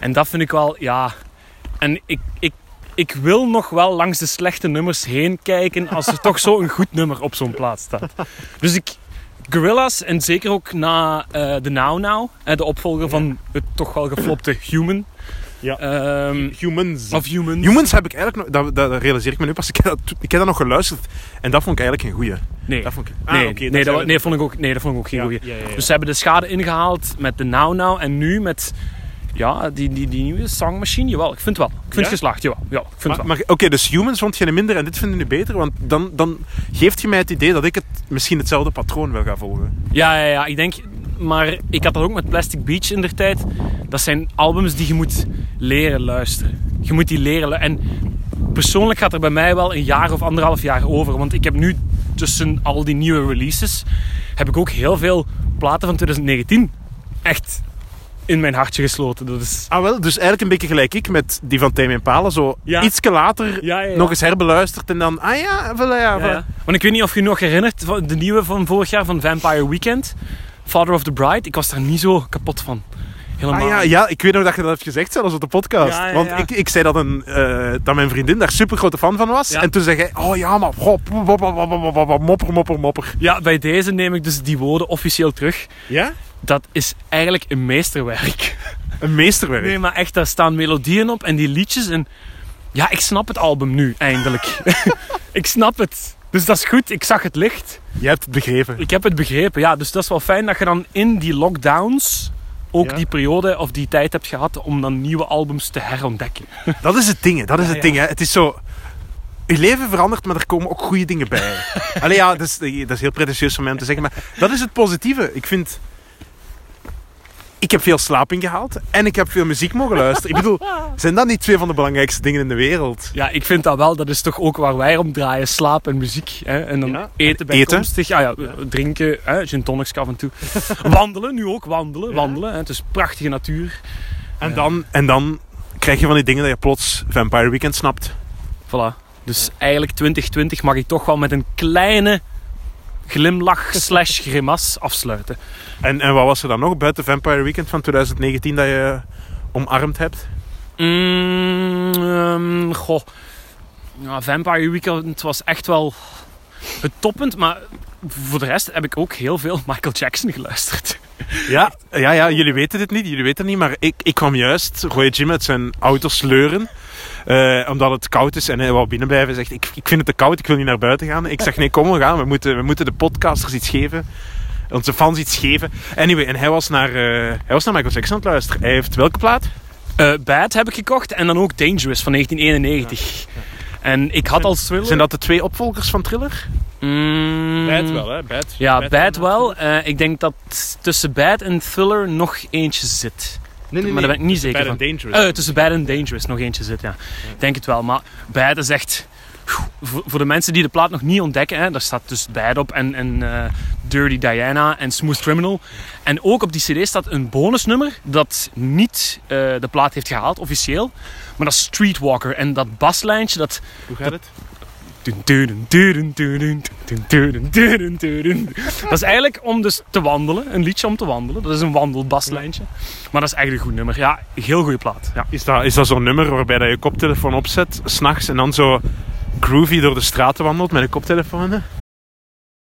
En dat vind ik wel, ja... En ik, ik, ik wil nog wel langs de slechte nummers heen kijken als er toch zo'n goed nummer op zo'n plaat staat. Dus ik... Gorillas, en zeker ook na eh, de Now Now, eh, de opvolger van het toch wel geflopte Human. Ja. Ehm, Humans. of Humans. Humans heb ik eigenlijk nog... Dat, dat realiseer ik me nu pas. Ik heb, dat, ik heb dat nog geluisterd. En dat vond ik eigenlijk geen goeie. Nee. Dat vond ik... nee, Ah, nee, dat dat, zou- nee, vond ik ook, nee, dat vond ik ook geen Ja, goeie. ja, ja, ja. Dus ze hebben de schade ingehaald met de Now Now en nu met ja, die, die, die nieuwe Song Machine. Jawel, ik vind het wel. Ik vind Ja? het geslaagd, jawel. Ja, ik vind Maar, het wel. oké, dus Humans vond je minder en dit vind je nu beter. Want dan, dan geeft je mij het idee dat ik het misschien hetzelfde patroon wil gaan volgen. Ja, ja, ja, ik denk... Maar ik had dat ook met Plastic Beach in der tijd. Dat zijn albums die je moet leren luisteren. Je moet die leren... En persoonlijk gaat er bij mij wel een jaar of anderhalf jaar over. Want ik heb nu tussen al die nieuwe releases... heb ik ook heel veel platen van 2019 echt in mijn hartje gesloten. Dat is... Ah wel, dus eigenlijk een beetje gelijk ik met die van Tame Impala. Zo Ja. ietsje later Ja, ja, ja. nog eens herbeluisterd en dan... Ah ja, voilà, ja, voilà. Want ik weet niet of je je nog herinnert, van de nieuwe van vorig jaar van Vampire Weekend. Father of the Bride. Ik was daar niet zo kapot van. Helemaal. Ah ja, ja, ik weet nog dat je dat hebt gezegd zelfs op de podcast. Ja, ja, Want. Ik, ik zei dat, een, eh, dat mijn vriendin daar super grote fan van was. En toen zei hij, oh ja, maar goh, mopper, mopper, mopper. Ja, bij deze neem ik dus die woorden officieel terug. Ja? Dat is eigenlijk een meesterwerk. Een meesterwerk. Nee, maar echt, daar staan melodieën op en die liedjes. En ja, ik snap het album nu, eindelijk. ik snap het. Dus dat is goed, ik zag het licht. Je hebt het begrepen. Ik heb het begrepen, ja. Dus dat is wel fijn dat je dan in die lockdowns ook Ja. die periode of die tijd hebt gehad om dan nieuwe albums te herontdekken. Dat is het ding, hè. dat is Ja, het ding. Hè. Het is zo... Je leven verandert, maar er komen ook goede dingen bij. Allee, ja, dat is, dat is heel pretentieus van mij om te zeggen, maar dat is het positieve. Ik vind... Ik heb veel slaap ingehaald en ik heb veel muziek mogen luisteren. Ik bedoel, zijn dat niet twee van de belangrijkste dingen in de wereld? Ja, ik vind dat wel. Dat is toch ook waar wij om draaien. Slaap en muziek. Hè? En dan Ja. eten bijkomstig. Ja, ja, drinken, hè? gin tonics af en toe. wandelen, nu ook wandelen. wandelen hè? Het is prachtige natuur. En dan, en dan krijg je van die dingen dat je plots Vampire Weekend snapt. Voilà. Dus eigenlijk 2020 mag ik toch wel met een kleine glimlach slash grimas afsluiten. En, en wat was er dan nog buiten Vampire Weekend van 2019 dat je omarmd hebt? Mm, ehm, goh. Ja, Vampire Weekend was echt wel het toppunt. Maar voor de rest heb ik ook heel veel Michael Jackson geluisterd. Ja, ja, ja, jullie weten dit niet, jullie weten het niet, maar ik, ik kwam juist Roy Jim uit zijn auto sleuren. Eh, omdat het koud is en hij wou binnen blijven. Hij zegt, ik, ik vind het te koud, ik wil niet naar buiten gaan. Ik zeg, nee, kom, we gaan. We moeten, we moeten de podcasters iets geven. Onze fans iets geven. Anyway, en hij was naar, eh, hij was naar Michael Jackson aan het luisteren. Hij heeft welke plaat? Eh, Bad heb ik gekocht en dan ook Dangerous van 1991. En ik had al thriller. Zijn dat de twee opvolgers van Thriller? Mm, hè? Bad. Ja, Bad, wel. Eh, ik denk dat tussen Bad en Thriller nog eentje zit. Nee, nee, Maar daar ben ik niet zeker Bad van. Dangerous. Eh, tussen Bad en Dangerous nog eentje zit, ja. Ik denk het wel. Maar Bad is echt... Voor, voor de mensen die de plaat nog niet ontdekken, hè, daar staat dus Bad op en, en eh, Dirty Diana en Smooth Criminal. En ook op die cd staat een bonusnummer dat niet eh, de plaat heeft gehaald, officieel. Maar dat is Streetwalker. En dat baslijntje, dat... Hoe gaat het? Dat is eigenlijk om dus te wandelen. Een liedje om te wandelen. Dat is een wandelbaslijntje. Maar dat is eigenlijk een goed nummer. Ja, heel goede plaat. Ja. Is dat, is dat zo'n nummer waarbij dat je koptelefoon opzet, s'nachts, en dan zo groovy door de straten wandelt met een koptelefoon?